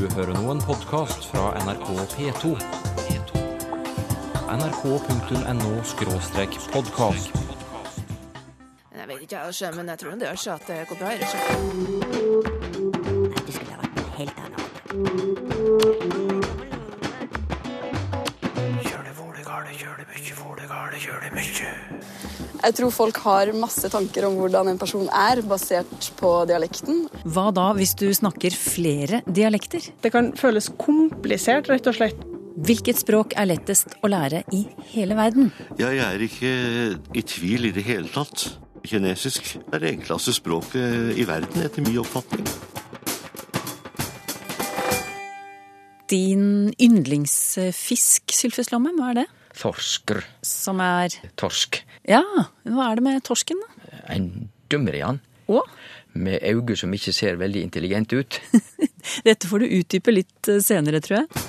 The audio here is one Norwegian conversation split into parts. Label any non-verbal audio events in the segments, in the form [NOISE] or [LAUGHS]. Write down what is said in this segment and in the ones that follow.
Du hører nå en podkast fra NRK P2. nrk.no podkast. Jeg vet ikke, jeg, men jeg tror det gjør seg at det går bra. Ikke? Du skulle ha vært helt annet. Jeg tror folk har masse tanker om hvordan en person er, basert på dialekten. Hva da hvis du snakker flere dialekter? Det kan føles komplisert, rett og slett. Hvilket språk er lettest å lære i hele verden? Ja, jeg er ikke i tvil i det hele tatt. Kinesisk er det enkleste språket i verden, etter min oppfatning. Din yndlingsfisk, Sylfes Lomheim, hva er det? Torsker. Som er Torsk. Ja, hva er det med torsken, da? En dummer i han. Å? med øyne som ikke ser veldig intelligent ut. [LAUGHS] Dette får du utdype litt eh, senere, tror jeg.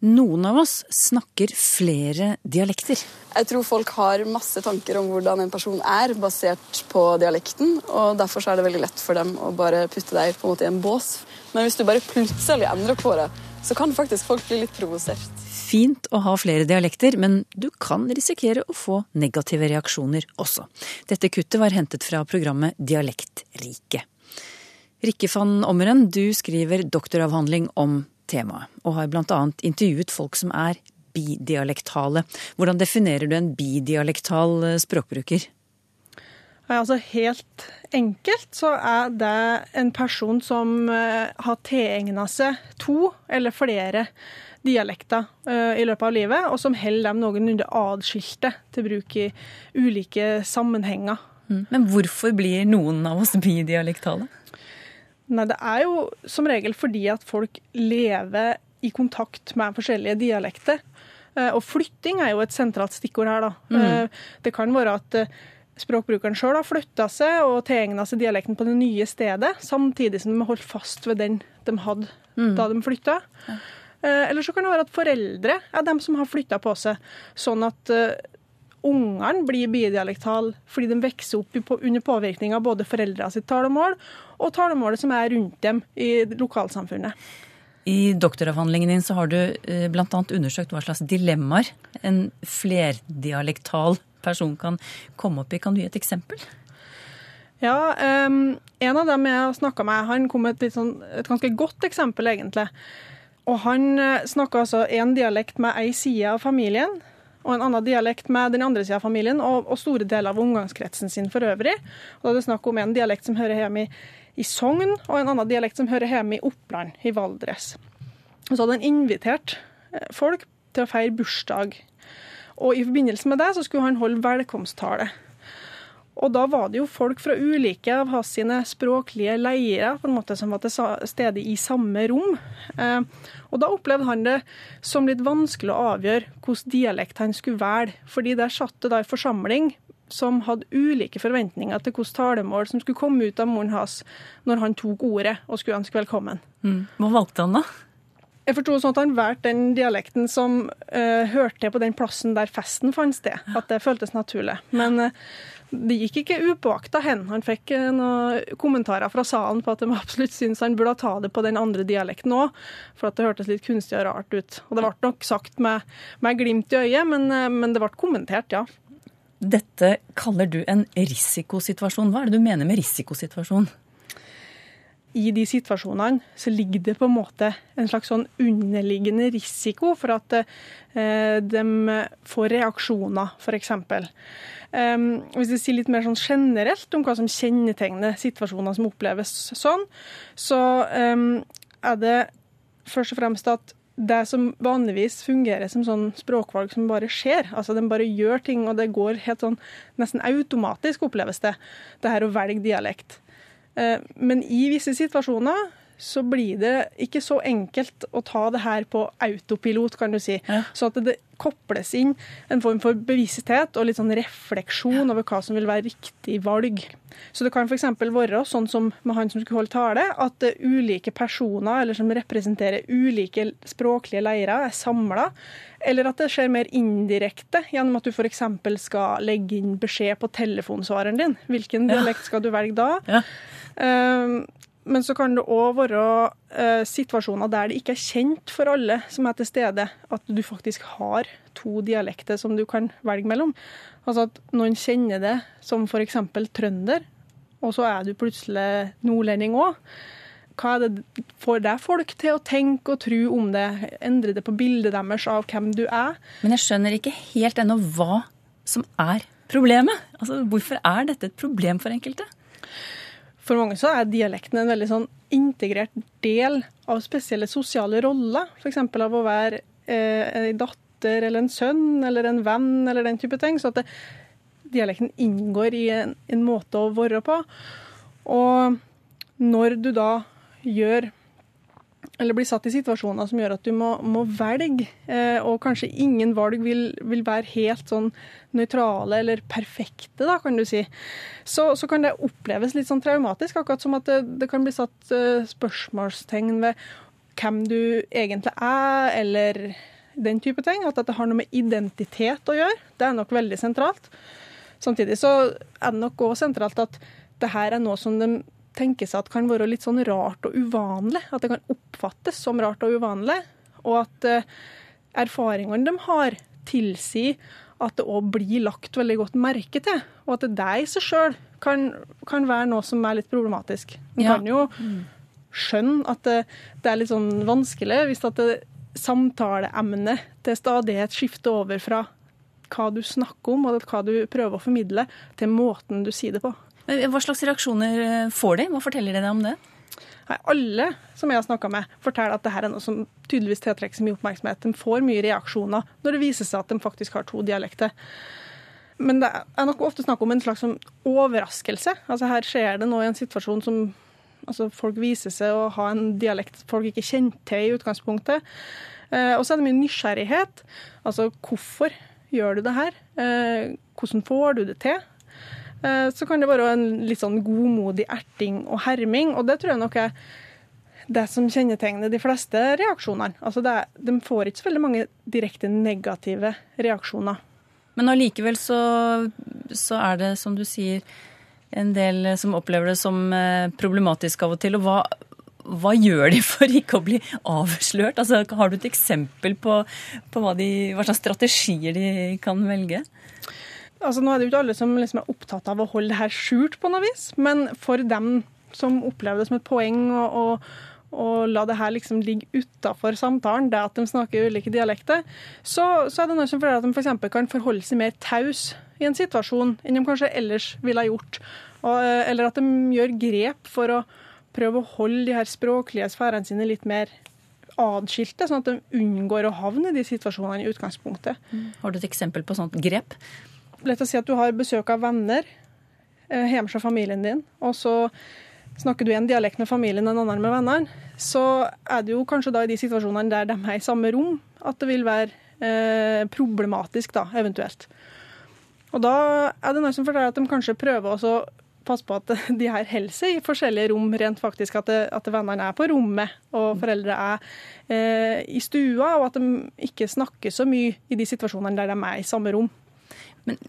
Noen av oss snakker flere dialekter. Jeg tror folk har masse tanker om hvordan en person er, basert på dialekten. Og derfor så er det veldig lett for dem å bare putte deg på en måte i en bås. Men hvis du bare plutselig endrer på det, så kan faktisk folk bli litt provosert. Fint å ha flere dialekter, men du kan risikere å få negative reaksjoner også. Dette kuttet var hentet fra programmet Dialektriket. Rikke van Ommeren, du skriver doktoravhandling om temaet, og har bl.a. intervjuet folk som er bidialektale. Hvordan definerer du en bidialektal eh, språkbruker? Altså Helt enkelt så er det en person som eh, har tilegna seg to eller flere dialekter eh, i løpet av livet, og som holder dem noenlunde adskilte til bruk i ulike sammenhenger. Men hvorfor blir noen av oss bidialektale? Nei, det er jo som regel fordi at folk lever i kontakt med forskjellige dialekter. Eh, Og flytting er jo et sentralt stikkord her, da. Mm. Det kan være at eh, språkbrukeren sjøl har flytta seg og tilegna seg dialekten på det nye stedet, samtidig som de har holdt fast ved den de hadde da de flytta. Eh, Eller så kan det være at foreldre er dem som har flytta på seg, sånn at eh, ungene blir bidialektale fordi de vokser opp under påvirkning av både foreldra sitt talemål og talemålet som er rundt dem i lokalsamfunnet. I doktoravhandlingen din så har du eh, bl.a. undersøkt hva slags dilemmaer en flerdialektal person kan komme opp i. Kan du gi et eksempel? Ja, um, En av dem jeg har snakka med, han kom med et, sånn, et ganske godt eksempel, egentlig. Og Han uh, snakka altså en dialekt med ei side av familien, og en annen dialekt med den andre sida av familien, og, og store deler av omgangskretsen sin for øvrig. Og Da er det snakk om en dialekt som hører hjemme i, i Sogn, og en annen dialekt som hører hjemme i Oppland, i Valdres. Og Så hadde han invitert eh, folk til å feire bursdag. Og i forbindelse med det så skulle han holde velkomsttale. Og da var det jo folk fra ulike av hans sine språklige leirer på en måte som var til stede i samme rom. Eh, og da opplevde han det som litt vanskelig å avgjøre hvilken dialekt han skulle velge. Fordi der satt det da en forsamling som hadde ulike forventninger til hvilket talemål som skulle komme ut av moren hans når han tok ordet og skulle ønske velkommen. Hva valgte han da? Jeg forsto sånn at han valgte den dialekten som uh, hørte på den plassen der festen fant sted. At det føltes naturlig. Men eh, det gikk ikke upåakta hen. Han fikk eh, noen kommentarer fra salen på at de absolutt syntes han burde ta det på den andre dialekten òg, for at det hørtes litt kunstig og rart ut. Og det ble nok sagt med, med glimt i øyet, men, eh, men det ble kommentert, ja. Dette kaller du en risikosituasjon. Hva er det du mener med risikosituasjon? I de situasjonene så ligger det på en måte en slags sånn underliggende risiko for at eh, de får reaksjoner, f.eks. Um, hvis jeg sier litt mer sånn generelt om hva som kjennetegner situasjoner som oppleves sånn, så um, er det først og fremst at det som vanligvis fungerer som sånn språkvalg som bare skjer, altså De bare gjør ting, og det går helt sånn nesten automatisk, oppleves det, det her å velge dialekt. Eh, Men i visse situasjoner så blir det ikke så enkelt å ta det her på autopilot, kan du si. Ja. Så at det kobles inn en form for bevissthet og litt sånn refleksjon over hva som vil være riktig valg. Så det kan f.eks. være sånn som med han som skulle holde tale, at eh, ulike personer eller som representerer ulike språklige leirer, er samla. Eller at det skjer mer indirekte, gjennom at du f.eks. skal legge inn beskjed på telefonsvareren din. Hvilken dialekt skal du velge da? Ja. Um, Men så kan det òg være eh, situasjoner der det ikke er kjent for alle som er til stede, at du faktisk har to dialekter som du kan velge mellom. Altså at noen kjenner det som f.eks. trønder, og så er du plutselig nordlending òg. Hva er det får det folk til å tenke og tro om det? Endre det på bildet deres av hvem du er? Men jeg skjønner ikke helt ennå hva som er problemet. Altså, Hvorfor er dette et problem for enkelte? For mange så er dialekten en veldig sånn integrert del av spesielle sosiale roller. F.eks. av å være eh, en datter eller en sønn eller en venn eller den type ting. Så at det, dialekten inngår i en, en måte å være på. Og når du da gjør eller blir satt i situasjoner som gjør at du må, må velge, eh, og kanskje ingen valg vil, vil, være helt sånn nøytrale eller perfekte, da, kan du si, så, så, kan det oppleves litt sånn traumatisk. Akkurat som at det, det kan bli satt eh, spørsmålstegn ved hvem du egentlig er, eller den type ting. At dette har noe med identitet å gjøre. Det er nok veldig sentralt. Samtidig så er det nok òg sentralt at det her er noe som de tenke seg at kan være litt sånn rart og uvanlig. At det kan oppfattes som rart og uvanlig. Og at eh, erfaringene de har, tilsier at det òg blir lagt veldig godt merke til. Og at det der i seg sjøl kan, kan, være noe som er litt problematisk. Man ja. kan jo skjønne at det, det, er litt sånn vanskelig hvis at det, samtaleemnet til stadighet skifter over fra hva du snakker om, og hva du prøver å formidle, til måten du sier det på. Hva slags reaksjoner eh, får de? Hva forteller de deg om det? Alle som jeg har snakka med, forteller at dette er noe som tydeligvis tiltrekker seg mye oppmerksomhet. De får mye reaksjoner når det viser seg at de faktisk har to dialekter. Men det er nok ofte snakk om en slags sånn overraskelse. Altså Her skjer det nå i en situasjon som altså folk viser seg å ha en dialekt folk ikke kjente til i utgangspunktet. Eh, og så er det mye nysgjerrighet. Altså hvorfor gjør du det her? Eh, hvordan får du det til? Eh, så kan det være en litt sånn godmodig erting og herming, og det tror jeg nok er det som kjennetegner de fleste reaksjonene. Altså er, de får ikke så veldig mange direkte negative reaksjoner. Men allikevel så, så, er det, som du sier, en del som opplever det som eh, problematisk av og til. Og hva, hva gjør de for ikke å bli avslørt? Altså, har du et eksempel på, på hva, de, hva slags strategier de kan velge? Altså, nå er det jo ikke alle som liksom er opptatt av å holde det her skjult på noe vis, men for dem som opplever det som et poeng å, la det her liksom ligge utafor samtalen, det at de snakker ulike dialekter, så, så er det noe som føler at de f.eks. Kan forholde seg mer taus i en situasjon enn de kanskje ellers ville ha gjort. Og, eller at de gjør grep for å prøve å holde de her språklige sfærene sine litt mer adskilte, sånn at de unngår å havne i de situasjonene i utgangspunktet. Mm. Har du et eksempel på sånt grep? Lett å si at du har besøk av venner eh, hjemme hos familien din, og så snakker du en dialekt med familien og en annen med vennene, så er det jo kanskje da i de situasjonene der de er i samme rom, at det vil være eh, problematisk, da, eventuelt. Og da er det noe som forteller at de kanskje prøver å passe på at [LAUGHS] de her holder seg i forskjellige rom, rent faktisk at, det, at vennene er på rommet og foreldre er eh, i stua, og at de ikke snakker så mye i de situasjonene der de er i samme rom. Men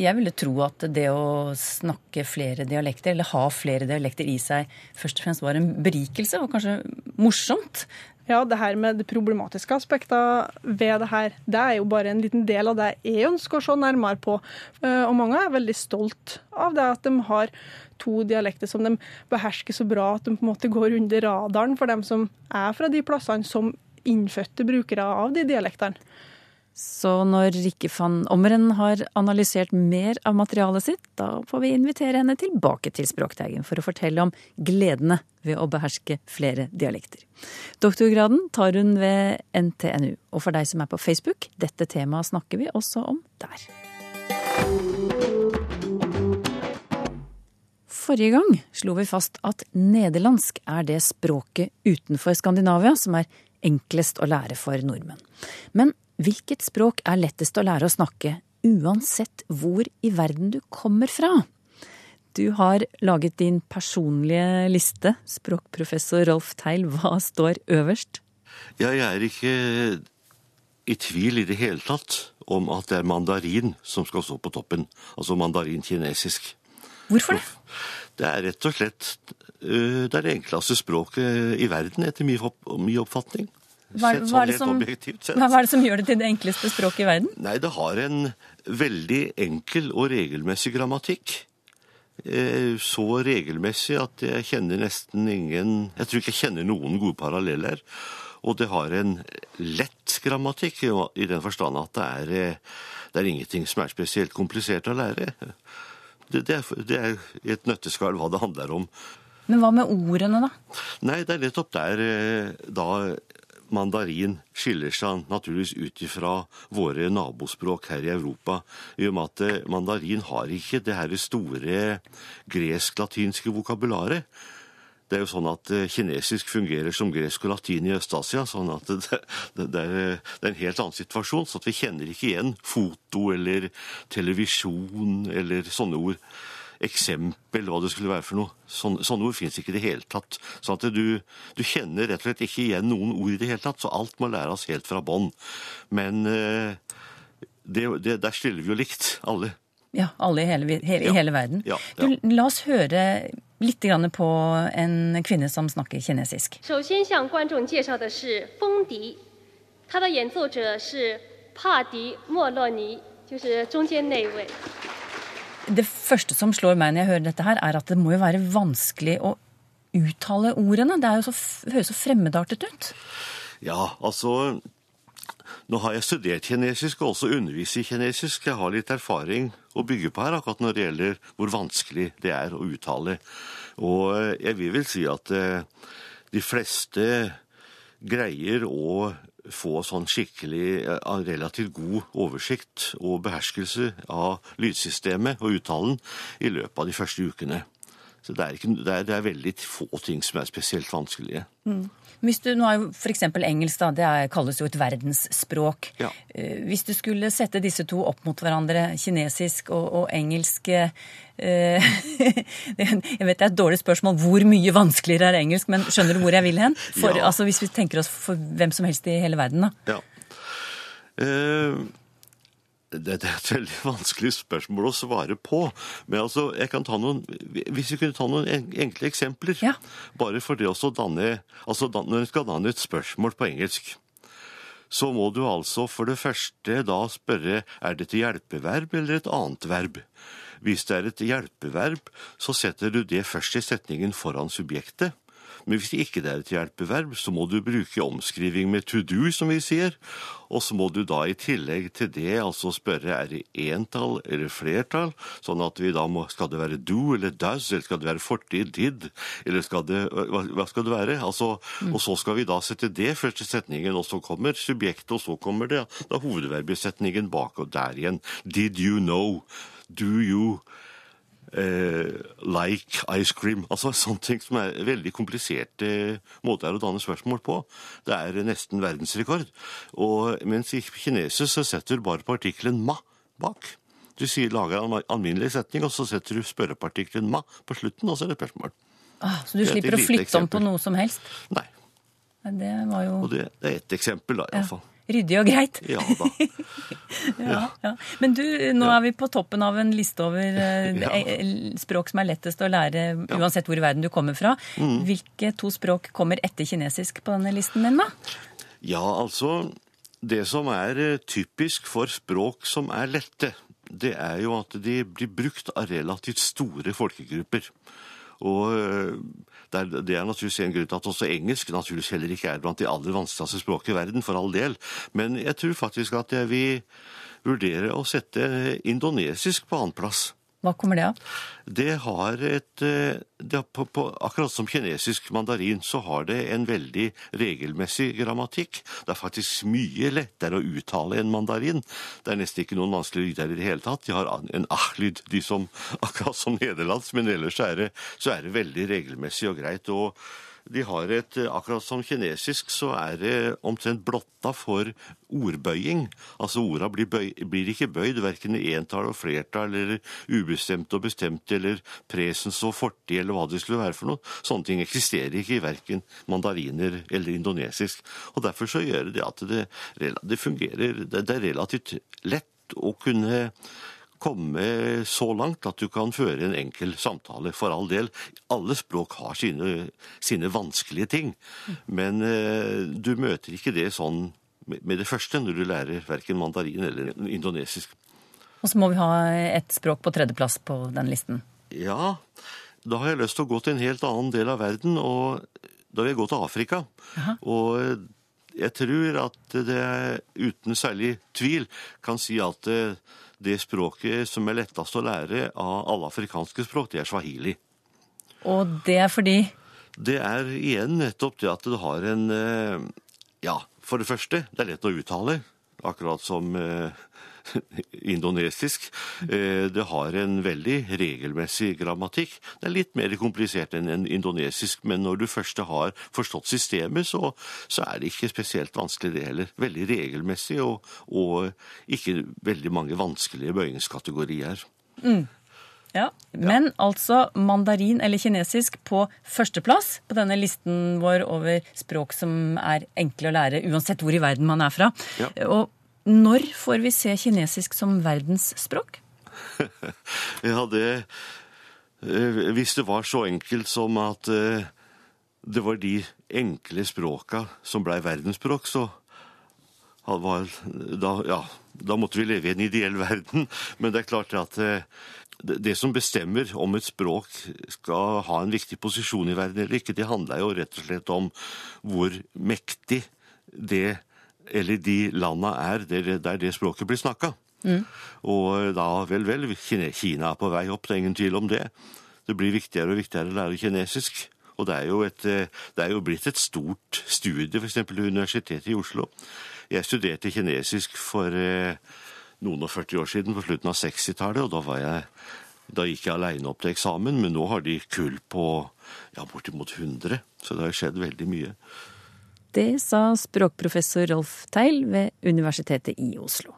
jeg ville tro at det å snakke flere dialekter, eller ha flere dialekter i seg, først og fremst var en berikelse, og kanskje morsomt. Ja, det her med det problematiske aspektet ved det her, det er jo bare en liten del av det jeg ønsker å se nærmere på. Eh, og mange er veldig stolt av det at de har to dialekter som de behersker så bra at de på en måte går under radaren for dem som er fra de plassene som innfødte brukere av de dialektene. Så når Rikke van Ommeren har analysert mer av materialet sitt, da får vi invitere henne tilbake til Språkteigen for å fortelle om gledene ved å beherske flere dialekter. Doktorgraden tar hun ved NTNU, og for deg som er på Facebook, dette temaet snakker vi også om der. Forrige gang slo vi fast at nederlandsk er det språket utenfor Skandinavia som er enklest å lære for nordmenn. Men Hvilket språk er lettest å lære å snakke, uansett hvor i verden du kommer fra? Du har laget din personlige liste, språkprofessor Rolf Teil. Hva står øverst? Ja, jeg er ikke i tvil i det hele tatt om at det er mandarin som skal stå på toppen. Altså mandarin kinesisk. Hvorfor det? Det er rett og slett øh, det det enkleste språket i verden, etter min, min oppfatning. Hva, Sett sånn det helt som, objektivt sett. hva er det som gjør det til det enkleste språket i verden? Nei, det har en veldig enkel og regelmessig grammatikk. Eh, Så regelmessig at jeg kjenner nesten ingen Jeg tror ikke jeg kjenner noen gode paralleller. Og det har en lett grammatikk, i den forstand at det er, eh, det er ingenting som er spesielt komplisert å lære. Det, det, er, det er et nøtteskall hva det handler om. Men hva med ordene, da? Nei, det er nettopp der eh, da mandarin skiller seg naturligvis ut ifra våre nabospråk her i Europa. I og med at eh, mandarin har ikke det her store gresk-latinske vokabularet. Det er jo sånn at eh, kinesisk fungerer som gresk og latin i Øst-Asia. sånn at [LAUGHS] det, det, det, er, en helt annen situasjon. Så vi kjenner ikke igjen foto eller televisjon eller sånne ord Eksempel, hva det skulle være for noe. Sånne, sånne ord fins ikke i det hele tatt. Sånn at du, du kjenner rett og slett ikke igjen noen ord i det hele tatt. Så alt må læres helt fra bånn. Men eh, det, det, der stiller vi jo likt, alle. Ja, alle i hele, hele, i Ja. hele verden. Ja, Du, ja. la oss høre litt grann på en kvinne som snakker kinesisk. 首先向观众介绍的是风笛，它的演奏者是帕迪莫洛尼，就是中间那一位。 Det første som slår meg når jeg hører dette her, er at det må jo være vanskelig å uttale ordene. Det så, høres så fremmedartet ut. Ja, altså Nå har jeg studert kinesisk og også undervist i kinesisk. Jeg har litt erfaring å bygge på her, akkurat når det gjelder hvor vanskelig det er å uttale. Og eh, jeg vil vel si at eh, de fleste greier å få sånn skikkelig eh, relativt god oversikt og beherskelse av lydsystemet og uttalen i løpet av de første ukene. Så det er, ikke, det er, det er veldig få ting som er spesielt vanskelige. Hvis du, nå er jo F.eks. engelsk da, det er, kalles jo et verdensspråk. Ja. Eh, Hvis du skulle sette disse to opp mot hverandre, kinesisk og, og engelsk eh, [LAUGHS] Jeg vet det er et dårlig spørsmål hvor mye vanskeligere er engelsk, men skjønner du hvor jeg vil hen? For, Ja. altså, hvis vi tenker oss for hvem som helst i hele verden, da. Ja. Eh, det, er et veldig vanskelig spørsmål å svare på. Men altså, jeg kan ta noen, hvis vi kunne ta noen enkle eksempler. Ja. Bare for det å danne altså Når en skal danne et spørsmål på engelsk, så må du altså for det første da spørre er det et hjelpeverb eller et annet verb. Hvis det er et hjelpeverb, så setter du det først i setningen foran subjektet. Men hvis det ikke er et hjelpeverb, så må du bruke omskriving med to do, som vi sier. Og så må du da i tillegg til det altså spørre er det entall eller flertall, sånn at vi da må Skal det være do eller does, eller skal det være fortid, did, eller skal det Hva, hva skal det være? Altså, Og så skal vi da sette det først i setningen, og så kommer subjektet, og så kommer det da hovedverbet i setningen bak, og der igjen. Did you know? Do you eh, like ice cream. Altså sånne ting som er veldig kompliserte måter å danne spørsmål på. Det er nesten verdensrekord. Og mens i kinesisk så setter du bare partikkelen ma bak. Du sier, lager en alminnelig setning, og så setter du spørrepartikkelen ma på slutten, og så er det spørsmål. Ah, så du er slipper å flytte om på noe som helst? Nei. Det var jo Og det, det er ett eksempel, da, ja, iallfall. Ryddig og greit. Ja da. [LAUGHS] Ja, ja. Men du, nå er vi på toppen av en liste over eh, [LAUGHS] eh, språk som er lettest å lære uansett hvor i verden du kommer fra. Mm. Hvilke to språk kommer etter kinesisk på denne listen din, da? Ja, altså Det som er eh, typisk for språk som er lette, det er jo at de blir brukt av relativt store folkegrupper. Og eh, det er, naturligvis en grunn til at også engelsk naturligvis heller ikke er blant de aller vanskeligste språk i verden, for all del. Men jeg tror faktisk at jeg vil vurdere å sette indonesisk på annenplass. Hva kommer det av? Det har et eh, det på, på, Akkurat som kinesisk mandarin, så har det en veldig regelmessig grammatikk. Det er faktisk mye lettere å uttale enn mandarin. Det er nesten ikke noen vanskelige lyder i det hele tatt. De har en ah-lyd, de som [LAUGHS] akkurat som nederlandsk, men ellers er, det, så er det veldig regelmessig og greit. og de har et, Akkurat som kinesisk så er det omtrent blotta for ordbøying. Altså orda blir, bøy, blir ikke bøyd, verken i entall og flertall eller ubestemt og bestemt eller presens og fortid eller hva det skulle være for noe. Sånne ting eksisterer ikke i verken mandariner eller indonesisk. Og Derfor så gjør det at det, det fungerer Det det er relativt lett å kunne komme så langt at du kan føre en enkel samtale. For all del, alle språk har sine, sine vanskelige ting. Men eh, du møter ikke det sånn med det første når du lærer verken mandarin eller indonesisk. Og så må vi ha et språk på tredjeplass på den listen. Ja, da har jeg lyst til å gå til en helt annen del av verden, og da vil jeg gå til Afrika. Og jeg tror at det uten særlig tvil kan si at det, språket som er lettest å lære av alle afrikanske språk, det er swahili. Og det er fordi Det er igjen nettopp det at det har en eh, Ja, for det første, det er lett å uttale. Akkurat som eh, [LAUGHS] indonesisk. Eh, Det har en veldig regelmessig grammatikk. Det er litt mer komplisert enn en indonesisk, men når du først har forstått systemet, så, så er det ikke spesielt vanskelig det heller. Veldig regelmessig, og, og ikke veldig mange vanskelige bøyingskategorier. Ja, Men altså mandarin eller kinesisk på førsteplass på denne listen vår over språk som er enkle å lære, uansett hvor i verden man er fra. Ja. Og når får vi se kinesisk som verdensspråk? [LAUGHS] Ja, det eh, Hvis det var så enkelt som at eh, det var de enkle språka som blei verdensspråk, så var, da, ja, da måtte vi leve i en ideell [LAUGHS] verden. Men det er klart at eh, det, som bestemmer om et språk skal ha en viktig posisjon i verden eller ikke, det handler jo rett og slett om hvor mektig det eller de landa er der, der det språket blir snakka. Og da, vel, vel, Kina er på vei opp, det er ingen tvil om det. Det blir viktigere og viktigere å lære kinesisk. Og det er jo, et, det er jo blitt et stort studie, f.eks. ved Universitetet i Oslo. Jeg studerte kinesisk for eh, noen og 40 år siden, på slutten av 60-tallet, og da, var jeg, da gikk jeg aleine opp til eksamen, men nå har de kull på ja, bortimot 100, så det har skjedd veldig mye. Det sa språkprofessor Rolf Teil ved Universitetet i Oslo.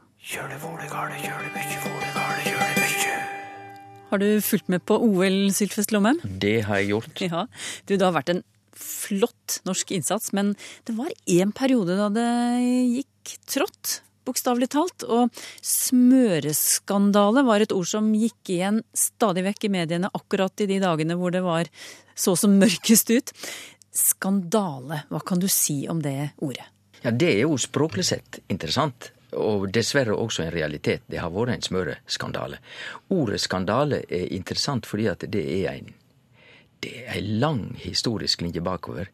Har du fulgt med på OL, Sylfest Lomheim? Det har jeg gjort. [LAUGHS] Ja, du, det har vært en flott norsk innsats, men det var en periode da det gikk trått, bokstavelig talt. Og smøreskandale var et ord som gikk igjen stadig vekk i mediene akkurat i de dagene hvor det var så som mørkest ut. Skandale, hva kan du si om det ordet? Ja, det er jo språklig sett interessant. Og dessverre også en realitet. Det har vært en smøreskandale. Ordet skandale er interessant fordi at det er en det er lang historisk linje bakover.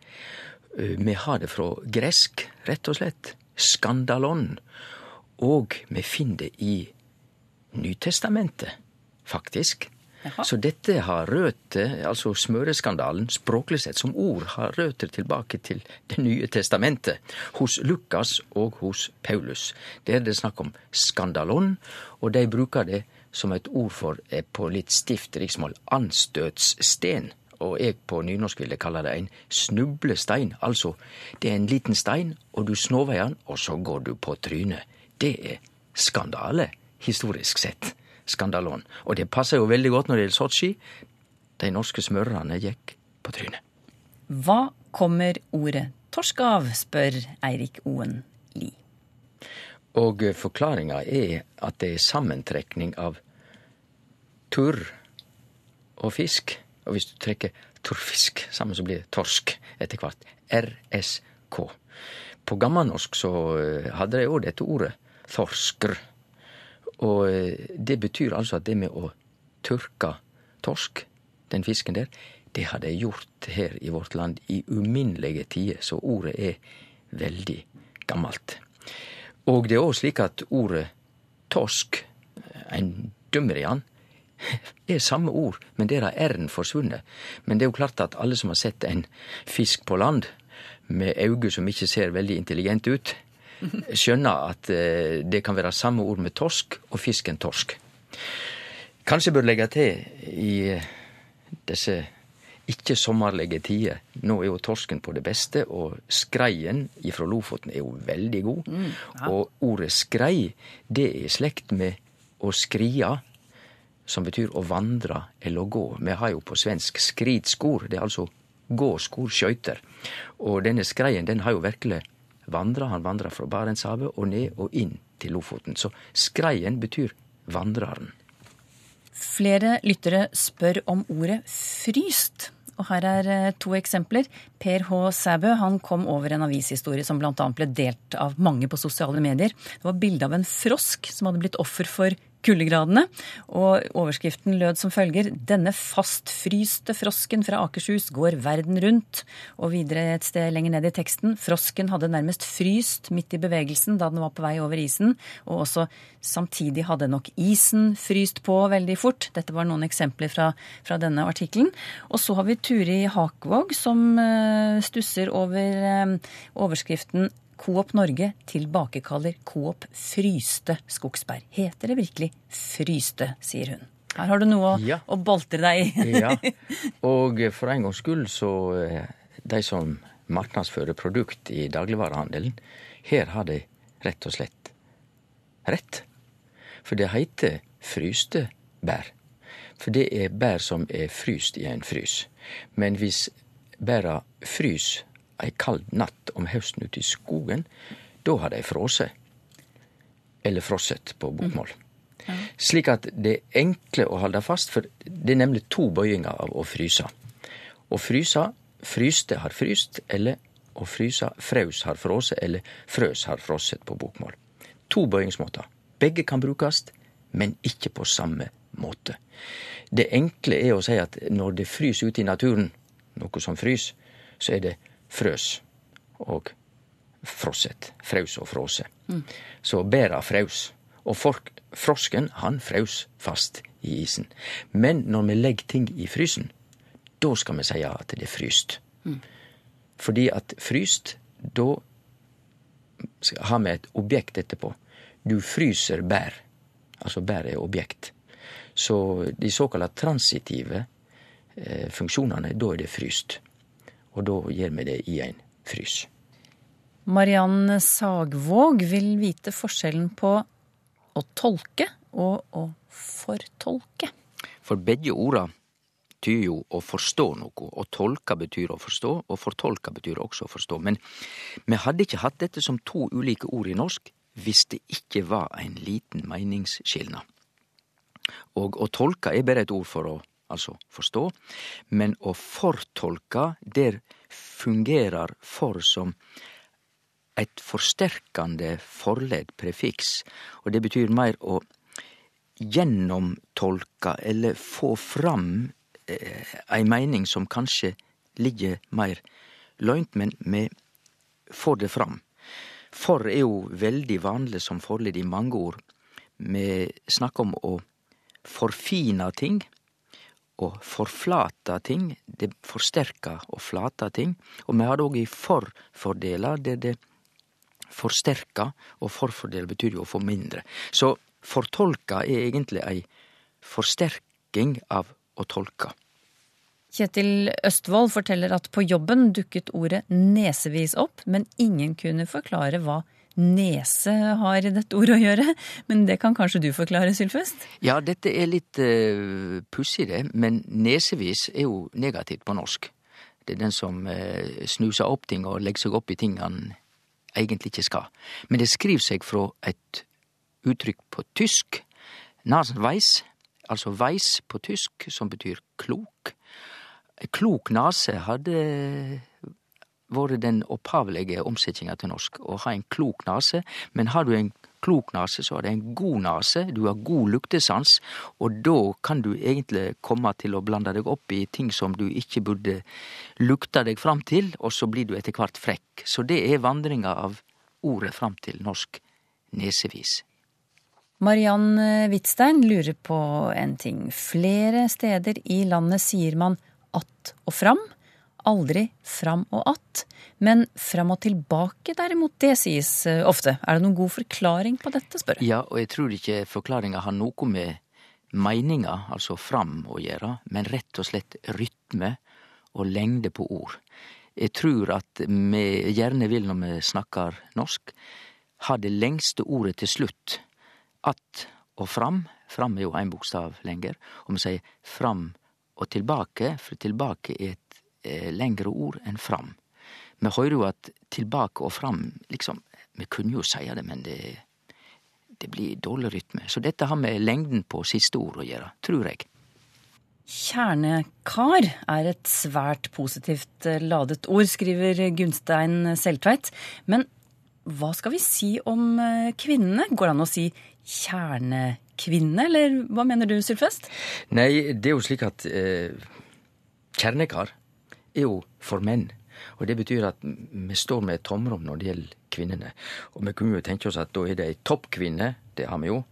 Eh, Vi har det fra gresk, rett og slett. Skandalon. Og vi finner det i Nytestamentet, faktisk. Så dette har røtter, altså smøreskandalen, språklig sett som ord, har røtter tilbake til Det nye testamentet, hos Lukas og hos Paulus. Der er det snakk om skandalon, og de bruker det som et ord for, eh, på litt stift riksmål, anstøtssten. Og jeg på nynorsk ville kalle det en snublestein. Altså, det er en liten stein, og du snover i den, og så går du på trynet. Det er skandale, historisk sett. Skandalon. Og det passer jo veldig godt når det gjelder Sotsji. De norske smørerne gikk på trynet. Hva kommer ordet torsk av, spør Eirik Oen Lie. Og forklaringa er at det er sammentrekning av turr og fisk. Og hvis du trekker torfisk sammen, så blir det torsk etter hvert. RSK. På gammelnorsk så eh, hadde de òg dette ordet thorskr. Og eh, det betyr altså at det med å tørke torsk, den fisken der, det har de gjort her i vårt land i uminnelige tider, så ordet er veldig gammelt. Og det er òg slik at ordet torsk, en ein dømmerian, [LAUGHS] er samme ord, men der har r-en forsvunnet. Men det er jo klart at alle som har sett en fisk på land, med øyne som ikke ser veldig intelligente ut, skjønner at eh, det kan være samme ord med torsk og fisken torsk. Kanskje bør legge til i eh, disse ikke sommerlige tider. Nå er jo torsken på det beste, og skreien ifra Lofoten er jo veldig god. Og ordet skrei, det er i slekt med å skria, som betyr å vandre eller å gå. Vi har jo på svensk skridskor, det er altså gåskor, skøyter. Og denne skreien, den har jo virkelig vandra. Han vandra fra Barentshavet og ned og inn til Lofoten. Så skreien betyr vandreren. Flere lyttere spør om ordet fryst. Og her er eh, to eksempler. Per H. Sæbø han kom over en avishistorie som bl.a. ble delt av mange på sosiale medier. Det var bilde av en frosk som hadde blitt offer for kuldegradene. Og overskriften lød som følger Denne fastfryste frosken fra Akershus går verden rundt. Og videre et sted lenger ned i teksten Frosken hadde nærmest fryst midt i bevegelsen da den var på vei over isen. Og også samtidig hadde nok isen fryst på veldig fort. Dette var noen eksempler fra, fra denne artikkelen. Og så har vi Turi Hakvåg som uh, stusser over uh, overskriften Coop Norge tilbakekaller Coop fryste skogsbær. Heter det virkelig fryste, sier hun. Her har du noe å, Ja. å boltre deg i. [LAUGHS] Ja, [LAUGHS] og for en gangs skyld så eh, de som marknadsfører produkt i dagligvarehandelen, her har de rett og slett rett. For det heter fryste bær. For det er bær som er fryst i en frys. Men hvis bæra frys ei kald natt om høsten ute i skogen, da har dei frose. Eller frosset på bokmål. Slik at det er enkle å holde fast, for det er nemlig to bøyinger av å fryse. Å fryse, fryste har fryst, eller å fryse, fraus har frose, eller frøs har frosset på bokmål. To bøyingsmåter. Begge kan brukes, men ikke på samme måte. Det enkle er å si at når det fryser ute i naturen, noe som frys, så er det frøs og frosset. Fraus og frose. Så bæra fraus. Og folk, frosken, han fraus fast i isen. Men når vi legger ting i frysen, da skal vi si at det er fryst. Fordi at fryst, da har vi et objekt etterpå. Du fryser bær. Altså bær er objekt. Så de såkalla transitive eh, funksjonene, da er det fryst. Og da gjør vi det i en frys. Mariann Sagvåg vil vite forskjellen på å tolke og å fortolke. For begge orda tyder jo å forstå noe. og tolke betyr å forstå, og fortolke betyr også å forstå. Men vi hadde ikke hatt dette som to ulike ord i norsk hvis det ikke var en liten meningsskilnad. Og å tolke er bare et ord for å altså forstå, men å fortolke, der fungerer for som et forsterkende forledd prefiks, og det betyr meir å gjennomtolke eller få fram eh, ei meining som kanskje ligger meir løynt, men vi får det fram. For er jo veldig vanlig som forledd i mange ord. Vi snakker om å forfine ting og forflate ting. Det forsterker og flater ting. Og vi har det òg i for-fordeler, der det forsterker, og for-fordel betyr jo å få mindre. Så fortolka er egentlig ei forsterking av å tolke. Kjetil Østvold forteller at på jobben dukket ordet nesevis opp, men ingen kunne forklare hva nese har dette ordet å gjøre. Men det kan kanskje du forklare, Sylfest? Ja, dette er litt uh, pussig, det, men nesevis er jo negativt på norsk. Det er den som uh, snuser opp ting og legger seg opp i ting han egentlig ikke skal. Men det skriver seg fra et uttrykk på tysk, nasenweis, altså weis på tysk, som betyr klok. Klok nase hadde vært den opphavlege omsetjinga til norsk. Å ha en klok nase. Men har du en klok nase, så har du en god nase. Du har god luktesans, og da kan du egentlig komme til å blande deg opp i ting som du ikke burde lukte deg fram til, og så blir du etter hvert frekk. Så det er vandringa av ordet fram til norsk nesevis. Mariann Hvitstein lurer på en ting. Flere steder i landet sier man att og fram aldri fram og att. Men fram og tilbake, derimot, det sies ofte. Er det noen god forklaring på dette, spør jeg. Ja, og jeg tror ikke forklaringa har noe med meininga, altså fram, å gjøre, men rett og slett rytme og lengde på ord. Jeg tror at vi gjerne vil, når vi snakker norsk, ha det lengste ordet til slutt. Att og fram. Fram er jo én bokstav lenger. Og vi sier fram og tilbake, for tilbake er et eh, lengre ord enn fram. Vi høyrer jo at tilbake og fram, liksom Vi kunne jo seie det, men det, det blir dårlig rytme. Så dette har med lengden på siste ord å gjøre, tror jeg. Kjernekar er et svært positivt eh, ladet ord, skriver Gunstein Seltveit. Men hva skal vi si om eh, kvinnene? Går det an å si kjernekvinne, eller hva mener du, Sylfest? Nei, det er jo slik at eh, kjernekar er jo for menn. Og det betyr at vi står med et tomrom når det gjelder kvinnene. Og vi kunne jo tenke oss at da er det ei toppkvinne, det har vi jo.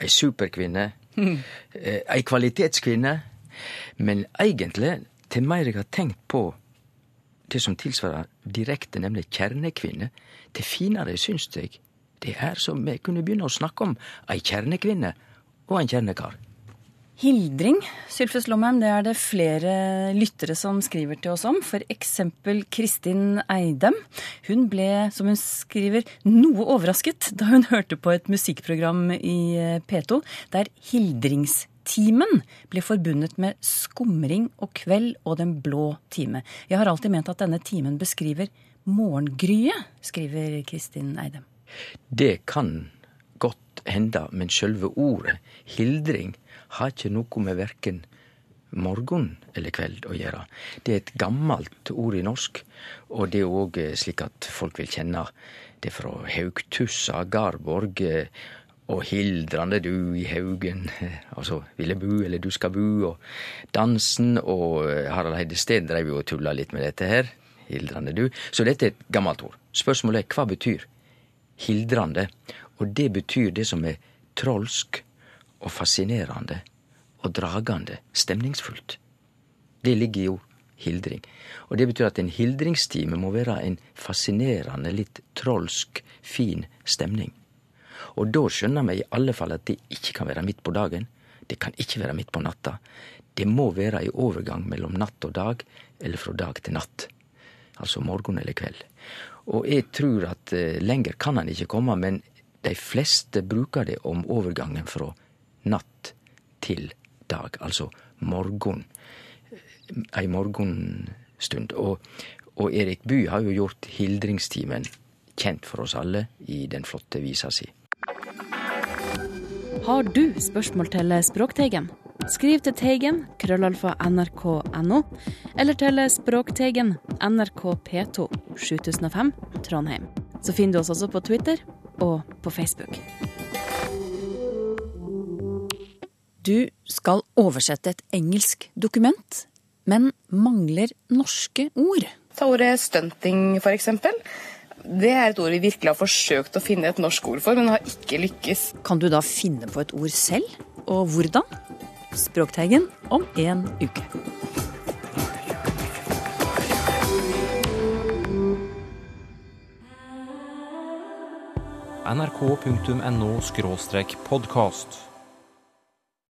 Ei superkvinne. eh, ei kvalitetskvinne. Men egentlig, til mer jeg har tenkt på det som tilsvarer direkte, nemlig kjernekvinne, til finere syns jeg det er som vi kunne begynne å snakke om ei kjernekvinne og en kjernekar. Hildring, Sylfus Lomheim, det er det flere lyttere som skriver til oss om. Eksempel Kristin Eidem. Hun ble, som hun skriver, noe overrasket da hun hørte på et musikkprogram i P2 der hildringstimen ble forbundet med skumring og kveld og Den blå time. Jeg har alltid ment at denne timen beskriver morgengryet, skriver Kristin Eidem. Det kan godt hende, men sjølve ordet hildring har ikke noe med verken morgen eller kveld å gjøre. Det er et gammelt ord i norsk, og det er òg slik at folk vil kjenne det fra Haugtussa, Garborg og Hildrande du i haugen, [LAUGHS] altså ville bu eller du skal bu, og dansen, og Harald Heide Steen dreiv jo og tulla litt med dette her. Hildrande du. Så dette er et gammelt ord. Spørsmålet er hva betyr hildrande? Og det betyr det som er trolsk og fascinerende og dragende, stemningsfullt. Det ligger jo hildring. Og det betyr at en hildringstime må være en fascinerende, litt trolsk, fin stemning. Og da skjønner vi i alle fall at det ikke kan være midt på dagen. Det kan ikke være midt på natta. Det må være i overgang mellom natt og dag, eller fra dag til natt altså morgen eller kveld. Og jeg tror at eh, lenger kan han ikke komme, men de fleste bruker det om overgangen fra natt til dag, altså morgen. Ei morgenstund. Og, og Erik Bye har jo gjort hildringstimen kjent for oss alle i den flotte visa si. Har du spørsmål til Språkteigen? Skriv til Teigen, krøllalfa nrk.no, eller til Språkteigen, NRK P2, 7005, Trondheim. Så finner du oss også på Twitter og på Facebook. Du skal oversette et engelsk dokument, men mangler norske ord. Ta ordet stunting, for eksempel. Det er et ord vi virkelig har forsøkt å finne et norsk ord for, men har ikke lykkes. Kan du da finne på et ord selv? Og hvordan? Språkteigen om en uke. nrk.no podkast.